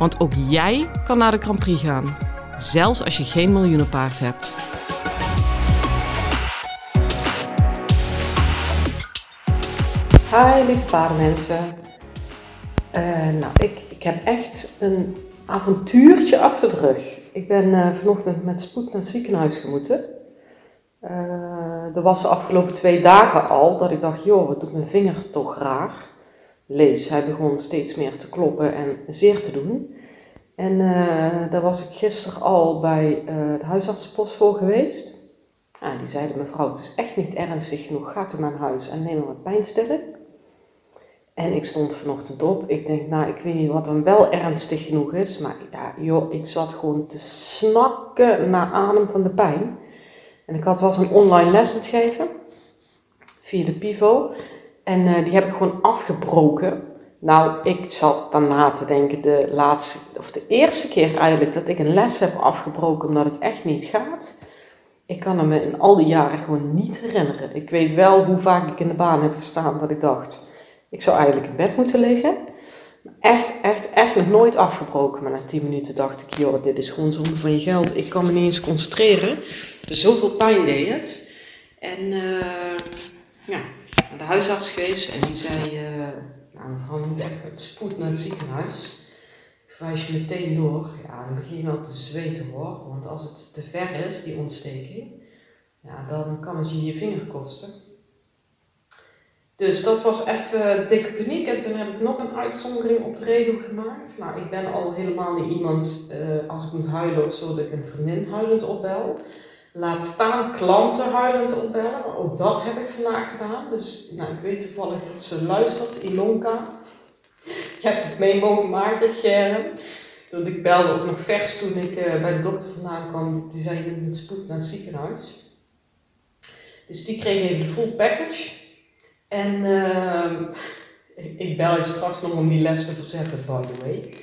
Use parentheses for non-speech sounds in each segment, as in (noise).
Want ook jij kan naar de Grand Prix gaan, zelfs als je geen miljoenenpaard hebt. Hi lieve paardenmensen. Uh, nou, ik, ik heb echt een avontuurtje achter de rug. Ik ben uh, vanochtend met spoed naar het ziekenhuis gemoeten. Uh, er was de afgelopen twee dagen al dat ik dacht, joh, wat doet mijn vinger toch raar. Lees, hij begon steeds meer te kloppen en zeer te doen. En uh, daar was ik gisteren al bij uh, de huisartsenpost voor geweest. Ah, die zeiden, mevrouw, het is echt niet ernstig genoeg, ga u naar huis en neem wat pijnstiller. En ik stond vanochtend op. Ik denk, nou, ik weet niet wat dan wel ernstig genoeg is. Maar ja, joh, ik zat gewoon te snakken naar adem van de pijn. En ik had was een online les aan het geven. Via de Pivo. En uh, die heb ik gewoon afgebroken. Nou, ik zat daarna te denken, de laatste, of de eerste keer eigenlijk, dat ik een les heb afgebroken omdat het echt niet gaat. Ik kan me in al die jaren gewoon niet herinneren. Ik weet wel hoe vaak ik in de baan heb gestaan dat ik dacht, ik zou eigenlijk in bed moeten liggen. Echt, echt, echt nog nooit afgebroken. Maar na 10 minuten dacht ik, joh, dit is gewoon zonde van je geld. Ik kan me niet eens concentreren. Dus zoveel pijn deed het. En uh, ja, de huisarts geweest en die zei, uh, nou mevrouw moet echt met spoed naar het ziekenhuis. Ik verwijs je meteen door. Ja, dan begin je wel te zweten hoor. Want als het te ver is, die ontsteking, ja, dan kan het je je vinger kosten. Dus dat was even dikke paniek. En toen heb ik nog een uitzondering op de regel gemaakt. Nou, ik ben al helemaal niet iemand, uh, als ik moet huilen of zo, dat ik een vriendin huilend opbel. Laat staan klanten huilend opbellen. Ook dat heb ik vandaag gedaan. Dus nou, ik weet toevallig dat ze luistert, Ilonka. Je hebt het mee mogen maken, Germ. Want ik belde ook nog vers toen ik uh, bij de dokter vandaan kwam. Die, zei, je moet met spoed naar het ziekenhuis. Dus die kreeg even de full package. En uh, ik bel je straks nog om die les te verzetten, by the way.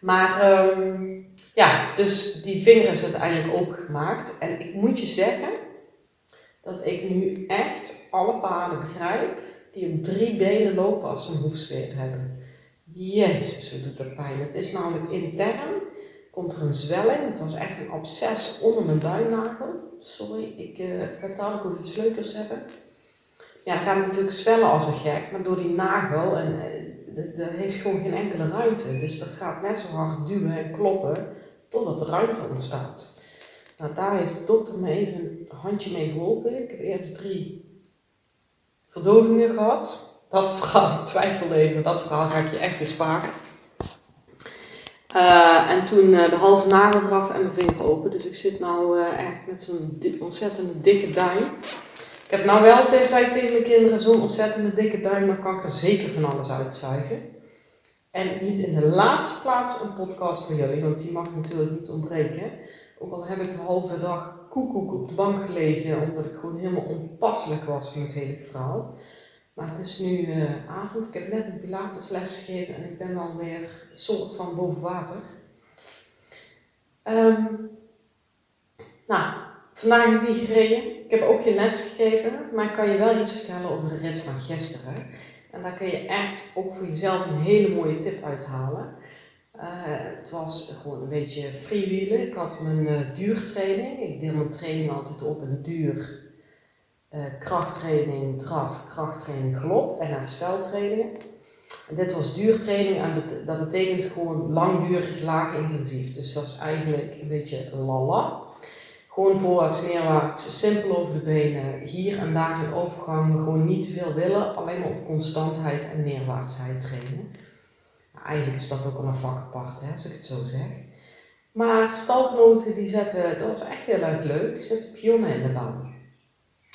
Maar um, ja, dus die vinger is uiteindelijk opengemaakt. En ik moet je zeggen dat ik nu echt alle paarden begrijp die op drie benen lopen als ze een hoefsfeer hebben. Jezus, wat doet dat pijn. Het is namelijk intern, komt er een zwelling. Het was echt een absces onder mijn duimnagel. Sorry, ik uh, ga dadelijk over iets leukers hebben ja, dan gaat natuurlijk zwellen als een gek, maar door die nagel, en eh, dat heeft gewoon geen enkele ruimte. Dus dat gaat net zo hard duwen en kloppen totdat er ruimte ontstaat. Nou, daar heeft de dokter me even een handje mee geholpen. Ik heb eerst drie verdovingen gehad. Dat (laughs) verhaal, twijfel even, dat verhaal ga ik je echt besparen. Uh, en toen uh, de halve nagel eraf en mijn vinger open. Dus ik zit nou uh, echt met zo'n ontzettende dikke duim. Ik heb nou wel tegen, tegen mijn kinderen zo'n ontzettende dikke duim, dan kan ik er zeker van alles uitzuigen. En niet in de laatste plaats een podcast voor jullie, want die mag natuurlijk niet ontbreken. Ook al heb ik de halve dag koekoek op de bank gelegen, omdat ik gewoon helemaal onpasselijk was van het hele verhaal. Maar het is nu uh, avond, ik heb net een pilatesles gegeven en ik ben alweer soort van boven water. Um, nou, vandaag heb ik niet gereden. Ik heb ook geen les gegeven, maar ik kan je wel iets vertellen over de rit van gisteren. En daar kun je echt ook voor jezelf een hele mooie tip uithalen. Uh, het was gewoon een beetje freewheelen. Ik had mijn uh, duurtraining. Ik deel mijn training altijd op in duur, uh, krachttraining, draf, krachttraining, galop en hersteltrainingen. En dit was duurtraining en dat betekent gewoon langdurig, laag intensief. Dus dat is eigenlijk een beetje lala. Gewoon voorwaarts, neerwaarts, simpel over de benen. Hier en daar in overgang, gewoon niet te veel willen, alleen maar op constantheid en neerwaartsheid trainen. Nou, eigenlijk is dat ook al een vak apart, hè, als ik het zo zeg. Maar stalgenoten die zetten, dat was echt heel erg leuk, die zetten pionnen in de baan.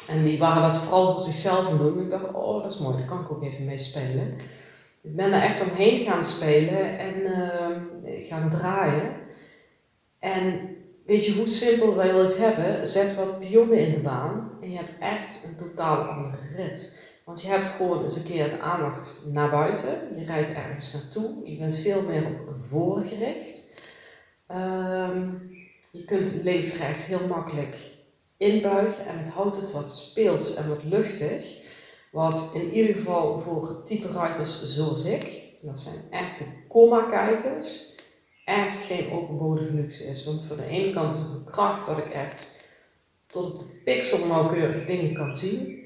En die waren dat vooral voor zichzelf aan doen. Ik dacht, oh dat is mooi, daar kan ik ook even mee spelen. Ik ben er echt omheen gaan spelen en uh, gaan draaien. En weet je hoe simpel wij het hebben? Zet wat pionnen in de baan en je hebt echt een totaal andere rit. Want je hebt gewoon eens een keer de aandacht naar buiten. Je rijdt ergens naartoe. Je bent veel meer op voorgericht. Um, je kunt links-rechts heel makkelijk inbuigen en het houdt het wat speels en wat luchtig. Wat in ieder geval voor type ruiters zoals ik, dat zijn echt de komma-kijkers, echt geen overbodige luxe is. Want voor de ene kant is het een kracht dat ik echt tot de pixel nauwkeurig dingen kan zien.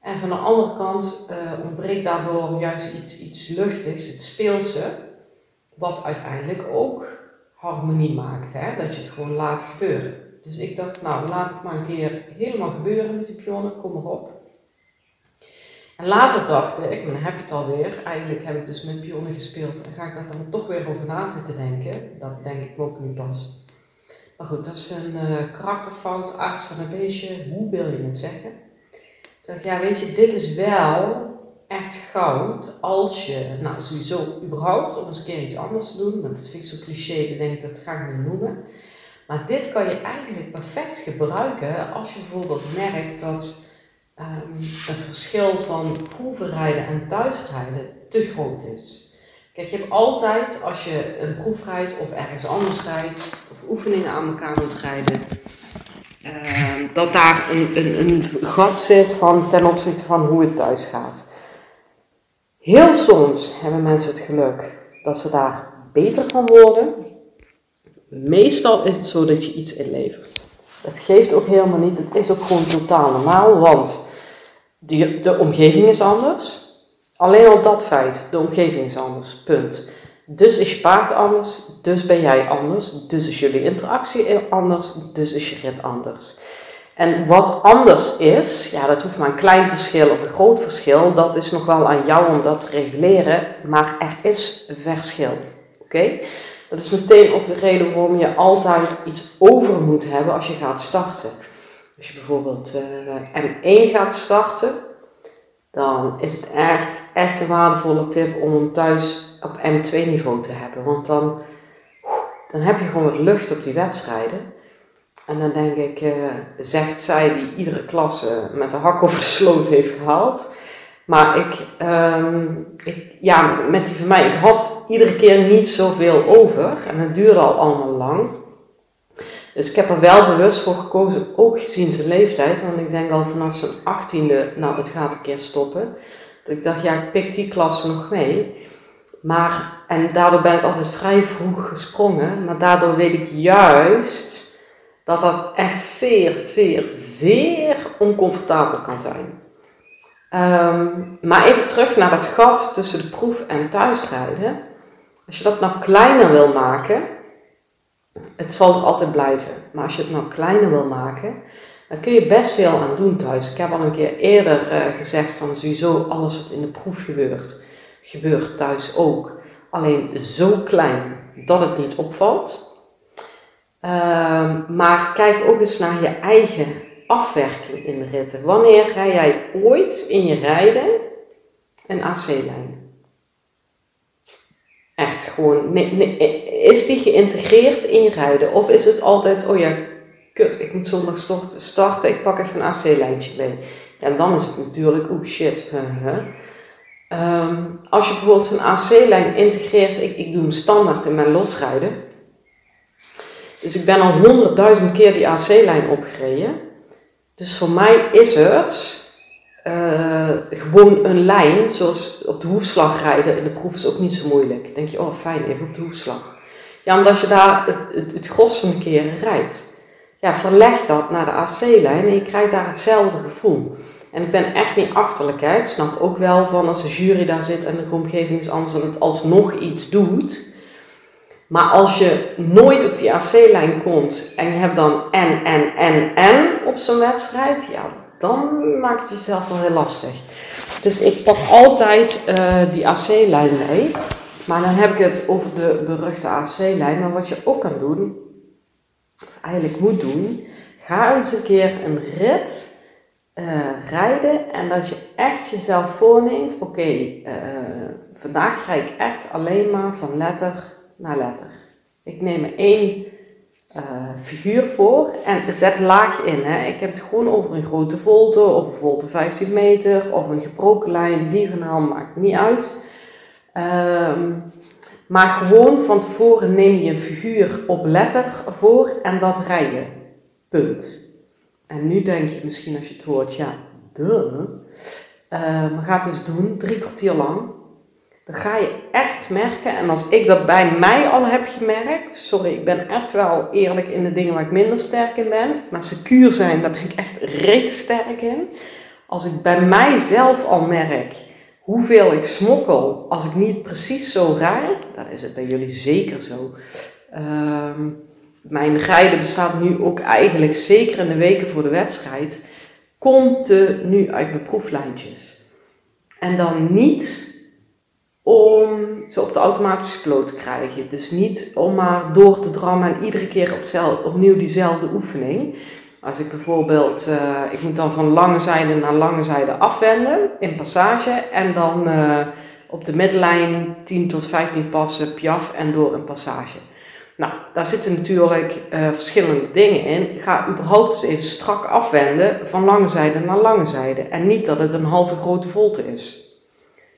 En van de andere kant uh, ontbreekt daardoor juist iets, iets luchtigs, het speelse, wat uiteindelijk ook harmonie maakt. Hè? Dat je het gewoon laat gebeuren. Dus ik dacht, nou laat het maar een keer helemaal gebeuren met die pionnen, kom maar op. En later dacht ik, en dan heb je het alweer, eigenlijk heb ik dus met pionnen gespeeld en ga ik daar dan toch weer over na zitten denken. Dat denk ik ook nu pas. Maar goed, dat is een uh, karakterfout, aard van een beestje, hoe wil je het zeggen? Dat ja, weet je, dit is wel echt goud als je, nou sowieso überhaupt om eens een keer iets anders te doen, want dat vind ik zo cliché, dan denk ik dat ga ik niet noemen. Maar dit kan je eigenlijk perfect gebruiken als je bijvoorbeeld merkt dat um, het verschil van proefrijden en thuisrijden te groot is. Kijk, je hebt altijd, als je een proef rijdt of ergens anders rijdt, of oefeningen aan elkaar moet rijden, uh, dat daar een, een, een gat zit van, ten opzichte van hoe het thuis gaat. Heel soms hebben mensen het geluk dat ze daar beter van worden. Meestal is het zo dat je iets inlevert. Het geeft ook helemaal niet, het is ook gewoon totaal normaal, want de, de omgeving is anders. Alleen al dat feit, de omgeving is anders, punt. Dus is je paard anders, dus ben jij anders, dus is jullie interactie anders, dus is je rit anders. En wat anders is, ja, dat hoeft maar een klein verschil of een groot verschil, dat is nog wel aan jou om dat te reguleren, maar er is verschil. Oké? Dat is meteen ook de reden waarom je altijd iets over moet hebben als je gaat starten. Als je bijvoorbeeld uh, M1 gaat starten, dan is het echt, echt een waardevolle tip om hem thuis op M2 niveau te hebben. Want dan, dan heb je gewoon wat lucht op die wedstrijden. En dan denk ik, uh, zegt zij die iedere klasse met de hak over de sloot heeft gehaald. Maar ik, um, ik, ja, met die van mij, ik had iedere keer niet zoveel over. En het duurde al allemaal lang. Dus ik heb er wel bewust voor gekozen, ook gezien zijn leeftijd. Want ik denk al vanaf zijn achttiende, nou het gaat een keer stoppen. Dat ik dacht, ja ik pik die klasse nog mee. Maar, en daardoor ben ik altijd vrij vroeg gesprongen. Maar daardoor weet ik juist dat dat echt zeer, zeer, zeer oncomfortabel kan zijn. Um, maar even terug naar dat gat tussen de proef en thuisrijden. Als je dat nou kleiner wil maken, het zal er altijd blijven, maar als je het nou kleiner wil maken, dan kun je best veel aan doen thuis. Ik heb al een keer eerder uh, gezegd van sowieso alles wat in de proef gebeurt, gebeurt thuis ook. Alleen zo klein dat het niet opvalt. Ehm, maar kijk ook eens naar je eigen afwerking in ritten. Wanneer rij jij ooit in je rijden een AC-lijn? Echt gewoon, is die geïntegreerd in je rijden? Of is het altijd, oh ja, kut, ik moet zondag starten, ik pak even een AC-lijntje mee. En dan is het natuurlijk, oh shit. Um, als je bijvoorbeeld een AC-lijn integreert, ik, ik doe hem standaard in mijn losrijden dus ik ben al honderdduizend keer die AC-lijn opgereden. Dus voor mij is het uh, gewoon een lijn, zoals op de hoefslag rijden in de proef is ook niet zo moeilijk. denk je, oh fijn, even op de hoefslag. Ja, omdat je daar het, het, het gros van keren rijdt. Ja, verleg dat naar de AC-lijn en je krijgt daar hetzelfde gevoel. En ik ben echt niet achterlijk. Ik snap ook wel van als de jury daar zit en de omgeving is anders en het alsnog iets doet maar als je nooit op die AC-lijn komt en je hebt dan en, en, en, en op zo'n wedstrijd, ja, dan maakt het jezelf wel heel lastig. Dus ik pak altijd uh, die AC-lijn mee. Maar dan heb ik het over de beruchte AC-lijn. Maar wat je ook kan doen, eigenlijk moet doen, ga eens een keer een rit rijden en dat je echt jezelf voorneemt, oké, vandaag ga ik echt alleen maar van letter naar letter. Ik neem er één uh, figuur voor en zet laag in. Hè. Ik heb het gewoon over een grote volte of een volte 15 meter of een gebroken lijn, diagonaal, maakt niet uit. Ehm, maar gewoon van tevoren neem je een figuur op letter voor en dat rijden. Punt. En nu denk je misschien als je het hoort, ja, duh. Uh, maar ga het dus doen, drie kwartier lang dan ga je echt merken, en als ik dat bij mij al heb gemerkt, sorry, ik ben echt wel eerlijk in de dingen waar ik minder sterk in ben, maar secuur zijn, daar ben ik echt reet sterk in. Als ik bij mijzelf al merk hoeveel ik smokkel als ik niet precies zo rijd, dan is het bij jullie zeker zo. Ehm, mijn rijden bestaat nu ook eigenlijk zeker in de weken voor de wedstrijd, komt er nu uit mijn proeflijntjes. En dan niet om ze op de automatische piloot te krijgen. Dus niet om maar door te drammen en iedere keer op opnieuw diezelfde oefening. Als ik bijvoorbeeld, uh, ik moet dan van lange zijde naar lange zijde afwenden in passage en dan uh, op de middenlijn 10 tot 15 passen piaf en door een passage. Nou, daar zitten natuurlijk uh, verschillende dingen in. Ga überhaupt eens even strak afwenden van lange zijde naar lange zijde en niet dat het een halve grote volte is.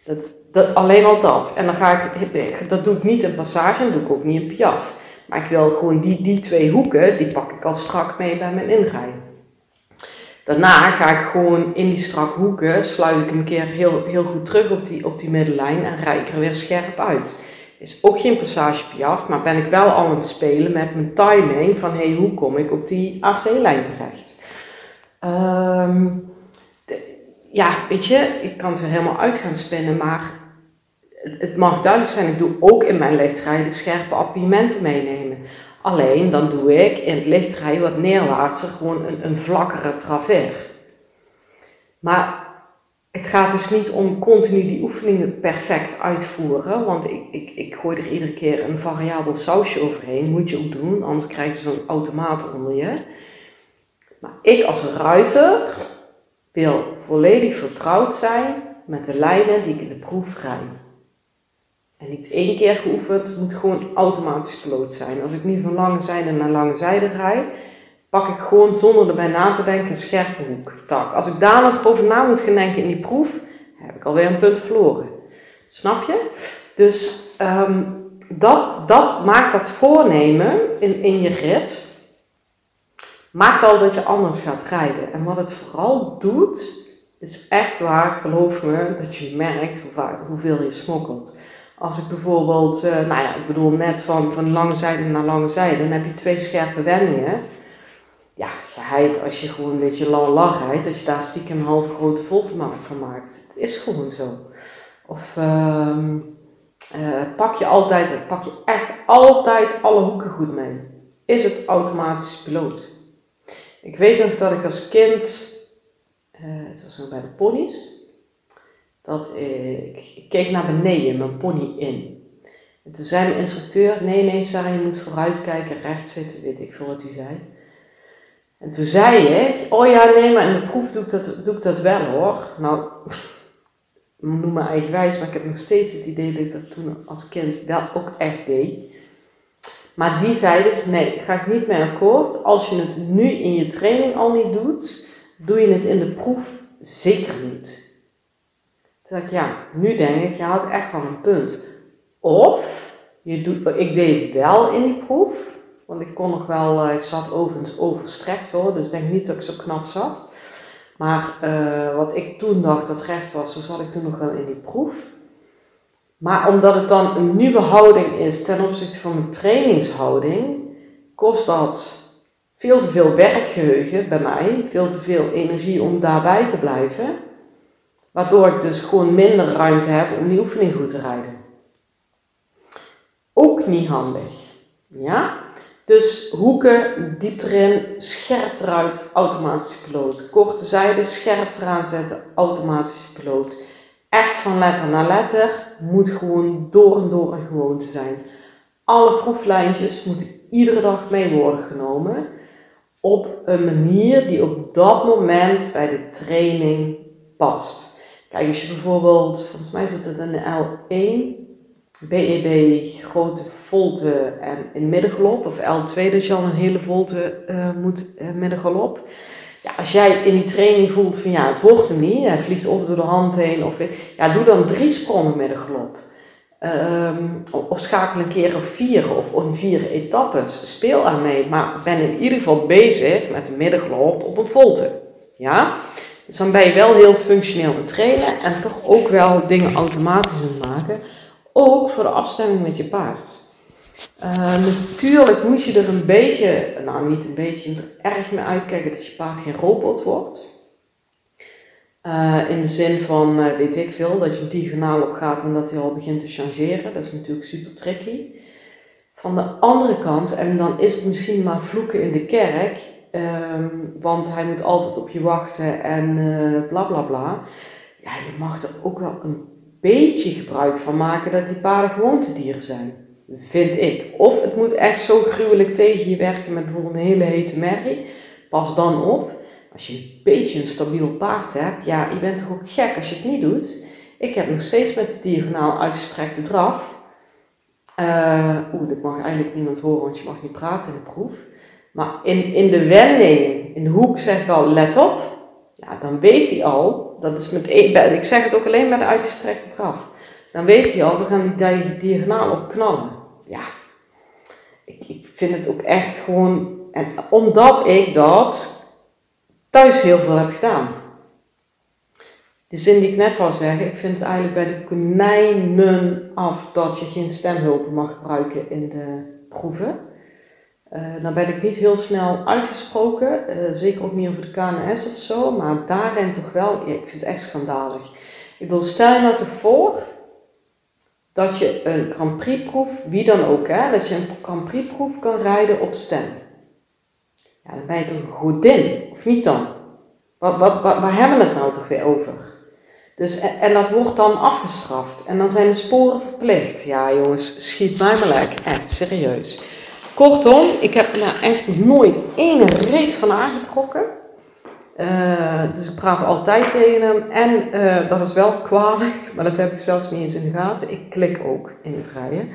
Dat, dat, alleen al dat. En dan ga ik, dat doe ik niet in passage, dat doe ik ook niet in piaf. Maar ik wil gewoon die, die twee hoeken, die pak ik al strak mee bij mijn ingrij. Daarna ga ik gewoon in die strakke hoeken, sluit ik een keer heel, heel goed terug op die, op die middenlijn en rijd ik er weer scherp uit. Is ook geen passage piaf, maar ben ik wel aan het spelen met mijn timing van hey, hoe kom ik op die AC-lijn terecht. Um, ja, weet je, ik kan het er helemaal uit gaan spinnen, maar het, mag duidelijk zijn, ik doe ook in mijn lichtrijden scherpe appiëmenten meenemen. Alleen dan doe ik in het lichtrijden wat neerwaartser gewoon een, een vlakkere travers. Maar het gaat dus niet om continu die oefeningen perfect uitvoeren, want ik, ik, ik gooi er iedere keer een variabel sausje overheen. Moet je ook doen, anders krijg je zo'n automaat onder je. Maar ik als ruiter wil volledig vertrouwd zijn met de lijnen die ik in de proef rijd. En niet één keer geoefend, het moet gewoon automatisch piloot zijn. Als ik nu van lange zijde naar lange zijde rijd, pak ik gewoon zonder erbij na te denken een scherpe hoek. Als ik daar nog over na moet gaan denken in die proef, heb ik alweer een punt verloren. Snap je? Dus um, dat, dat maakt dat voornemen in, in je rit, maakt al dat je anders gaat rijden. En wat het vooral doet, is echt waar, geloof me, dat je merkt hoeveel je smokkelt. Als ik bijvoorbeeld, uh, nou ja, ik bedoel net van, van lange zijde naar lange zijde, dan heb je twee scherpe wendingen. Ja, geheid als je gewoon een beetje lang lach rijdt, dat je daar stiekem een halve grote voltemaat van maakt. Het is gewoon zo. Of uh, uh, pak je altijd, pak je echt altijd alle hoeken goed mee. Is het automatisch piloot? Ik weet nog dat ik als kind, uh, het was nog bij de ponies, dat ik, ik keek naar beneden, mijn pony in. En toen zei mijn instructeur, nee, nee Sarah, je moet vooruit kijken, recht zitten, weet ik veel wat hij zei. En toen zei ik, oh ja, nee, maar in de proef doe ik dat, doe ik dat wel hoor. Nou, noem me eigenwijs, maar ik heb nog steeds het idee dat ik dat toen als kind wel ook echt deed. Maar die zei dus, nee, ga ik niet mee akkoord. Als je het nu in je training al niet doet, doe je het in de proef zeker niet. Toen ik, ja, nu denk ik, je had echt wel een punt. Of, je doet, ik deed het wel in die proef, want ik kon nog wel, eh, ik zat overigens overstrekt hoor, dus ik denk niet dat ik zo knap zat. Maar uh, wat ik toen dacht dat recht was, zo zat ik toen nog wel in die proef. Maar omdat het dan een nieuwe houding is ten opzichte van een trainingshouding, kost dat veel te veel werkgeheugen bij mij, veel te veel energie om daarbij te blijven. Waardoor ik dus gewoon minder ruimte heb om die oefening goed te rijden. Ook niet handig. Ja? Dus hoeken, diep erin, scherp eruit, automatische piloot. Korte zijde, scherp eraan zetten, automatische piloot. Echt van letter naar letter, moet gewoon door en door een gewoonte zijn. Alle proeflijntjes moeten iedere dag mee worden genomen. op een manier die op dat moment bij de training past. Kijk, als je bijvoorbeeld, volgens mij zit het in de L1, BEB, grote volte en in middengalop, of L2 dat je al een hele volte uh, moet uh, middengalop. Ja, als jij in die training voelt van ja, het wordt hem niet, hij vliegt of door de hand heen, of ja, doe dan drie sprongen middengalop. Um, of schakel een keer of vier of in vier etappes. Speel aan mee, maar ben in ieder geval bezig met de middengalop op een volte. Ja? Dus dan ben je wel heel functioneel aan trainen en toch ook wel dingen automatisch aan het maken. Ook voor de afstemming met je paard. Uh, natuurlijk moet je er een beetje, nou niet een beetje, er erg mee uitkijken dat je paard geen robot wordt. Uh, in de zin van, uh, weet ik veel, dat je diagonaal op gaat en dat hij al begint te changeren. Dat is natuurlijk super tricky. Van de andere kant, en dan is het misschien maar vloeken in de kerk, um, want hij moet altijd op je wachten en uh, bla bla bla. Ja, je mag er ook wel een beetje gebruik van maken dat die paarden gewoontedieren zijn. Vind ik. Of het moet echt zo gruwelijk tegen je werken met bijvoorbeeld een hele hete merrie. Pas dan op. Als je een beetje een stabiel paard hebt, ja, je bent toch ook gek als je het niet doet. Ik heb nog steeds met de diagonaal uitgestrekte draf. Uh, Oeh, dit mag eigenlijk niemand horen, want je mag niet praten in de proef. Maar in, in de wending, in de hoek zeg ik al, let op. Ja, dan weet hij al, dat is met één, ik zeg het ook alleen met de uitgestrekte draf. Dan weet hij al, we gaan die diagonaal op knallen. Ja, ik, ik vind het ook echt gewoon, en omdat ik dat thuis heel veel heb gedaan. De zin die ik net wou zeggen, ik vind het eigenlijk bij de konijnen af dat je geen stemhulp mag gebruiken in de proeven. Uh, dan ben ik niet heel snel uitgesproken, uh, zeker ook niet over de KNS of zo, maar daarin toch wel, ik vind het echt schandalig. Ik wil stel je nou toch voor dat je een Grand Prix proef, wie dan ook, hè, dat je een Grand Prix proef kan rijden op stem. Ja, dan ben je toch een godin, of niet dan? Waar hebben we het nou toch weer over? Dus, en, en, dat wordt dan afgestraft. En dan zijn de sporen verplicht. Ja jongens, schiet mij maar lekker. Echt, serieus. Kortom, ik heb er nou echt nooit één reet van aangetrokken. Uh, dus ik praat altijd tegen hem. En uh, dat is wel kwalijk, (laughs) maar dat heb ik zelfs niet eens in de gaten. Ik klik ook in het rijden.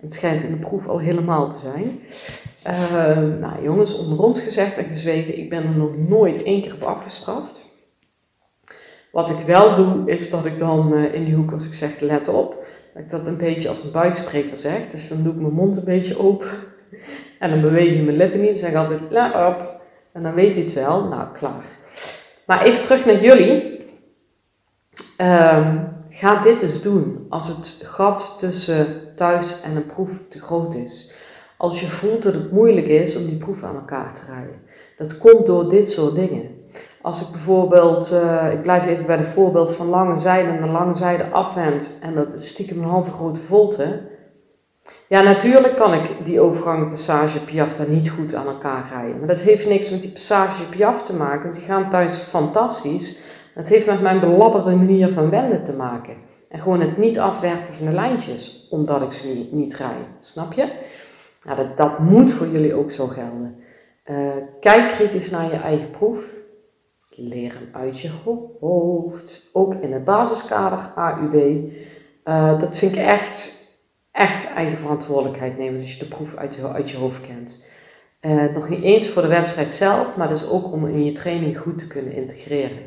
Het schijnt in de proef al helemaal te zijn. Uh, nou jongens, onder ons gezegd en gezwegen, ik ben er nog nooit één keer op afgestraft. Wat ik wel doe, is dat ik dan in die hoek, als ik zeg let op, dat ik dat een beetje als een buikspreker zeg. Dus dan doe ik mijn mond een beetje open en dan beweeg ik mijn lippen niet. Zeg altijd let op en dan weet hij het wel. Nou, klaar. Maar even terug naar jullie. Uh, ga dit dus doen als het gat tussen thuis en een proef te groot is. Als je voelt dat het moeilijk is om die proef aan elkaar te rijden. Dat komt door dit soort dingen. Als ik bijvoorbeeld, uh, ik blijf even bij het voorbeeld van lange zijde en lange zijde afwend en dat is stiekem een halve grote volte. Ja, natuurlijk kan ik die overgangen passage Piaf daar niet goed aan elkaar rijden. Maar dat heeft niks met die passage Piaf te maken, want die gaan thuis fantastisch. Het heeft met mijn belabberde manier van wenden te maken. En gewoon het niet afwerken van de lijntjes, omdat ik ze niet, rij. Snap je? Nou, dat, dat moet voor jullie ook zo gelden. Uh, kijk kritisch naar je eigen proef. Leer hem uit je hoofd. Ook in het basiskader AUB. Eh, dat vind ik echt, echt eigen verantwoordelijkheid nemen als je de proef uit je, hoofd kent. Uh, nog niet eens voor de wedstrijd zelf, maar dus ook om in je training goed te kunnen integreren.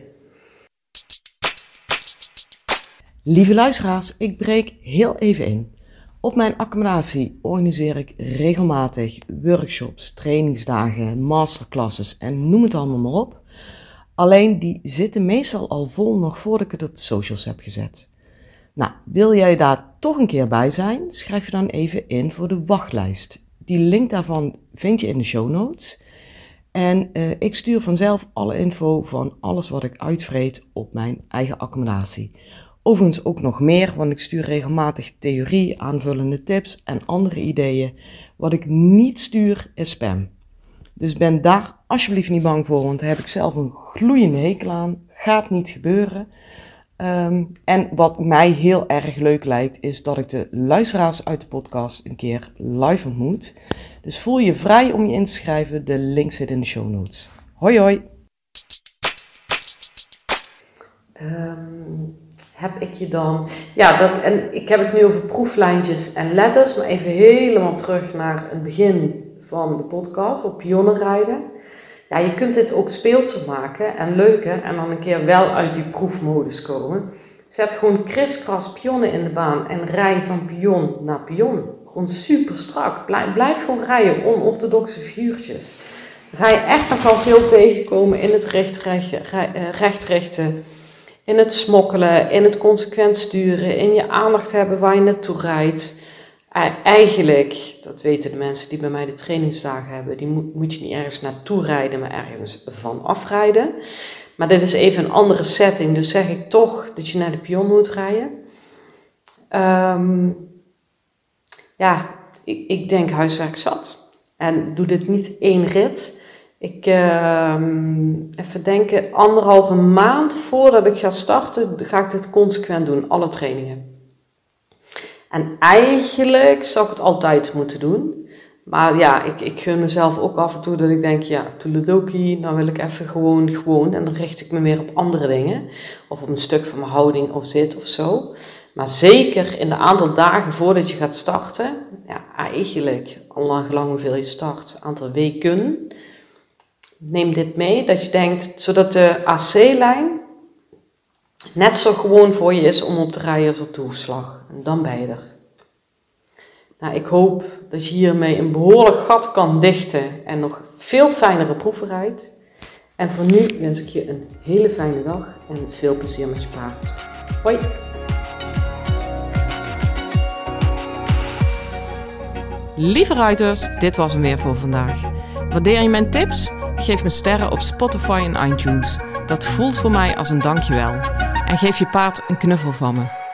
Lieve luisteraars, ik breek heel even in. Op mijn accommodatie organiseer ik regelmatig workshops, trainingsdagen, masterclasses en noem het allemaal maar op. Alleen die zitten meestal al vol nog voordat ik het op de socials heb gezet. Nou, wil jij daar toch een keer bij zijn? Schrijf je dan even in voor de wachtlijst. Die link daarvan vind je in de show notes. En uh, ik stuur vanzelf alle info van alles wat ik uitvreet op mijn eigen accommodatie. Overigens ook nog meer, want ik stuur regelmatig theorie, aanvullende tips en andere ideeën. Wat ik niet stuur is spam. Dus ben daar alsjeblieft niet bang voor, want daar heb ik zelf een gloeiende hekel aan. Gaat niet gebeuren. Ehm, en wat mij heel erg leuk lijkt, is dat ik de luisteraars uit de podcast een keer live ontmoet. Dus voel je vrij om je in te schrijven. De link zit in de show notes. Hoi hoi! Ehm, heb ik je dan. Ja, dat, en ik heb het nu over proeflijntjes en letters, maar even helemaal terug naar het begin van de podcast, op pionnenrijden. Ja, je kunt dit ook speelser maken en leuker en dan een keer wel uit die proefmodus komen. Zet gewoon kriskras pionnen in de baan en rij van pion naar pion. Gewoon super strak. Blijf, blijf gewoon rijden, onorthodoxe figuurtjes. Je echt nog wel veel tegenkomen in het rechtrechte, rechtrechte in het smokkelen, in het consequent sturen, in je aandacht hebben waar je naartoe rijdt. Eigenlijk, dat weten de mensen die bij mij de trainingsdagen hebben, die moet, je niet ergens naartoe rijden, maar ergens van afrijden. Maar dit is even een andere setting, dus zeg ik toch dat je naar de pion moet rijden. Um, ja, ik, ik denk huiswerk zat. En doe dit niet één rit. Ik, uh, even denken, anderhalve maand voordat ik ga starten, ga ik dit consequent doen, alle trainingen. En eigenlijk zou ik het altijd moeten doen. Maar ja, ik, ik gun mezelf ook af en toe dat ik denk, ja, toeledoki, dan wil ik even gewoon, gewoon. En dan richt ik me meer op andere dingen. Of op een stuk van mijn houding of zit of zo. Maar zeker in de aantal dagen voordat je gaat starten, ja, eigenlijk, al lang hoeveel je start, aantal weken, neem dit mee, dat je denkt, zodat de AC-lijn net zo gewoon voor je is om op te rijden als op de hoefslag. En dan ben je er. Nou, ik hoop dat je hiermee een behoorlijk gat kan dichten en nog veel fijnere proeven rijdt. En voor nu wens ik je een hele fijne dag en veel plezier met je paard. Hoi! Lieve ruiters, dit was hem weer voor vandaag. Waardeer je mijn tips? Geef me sterren op Spotify en iTunes. Dat voelt voor mij als een dankjewel. En geef je paard een knuffel van me.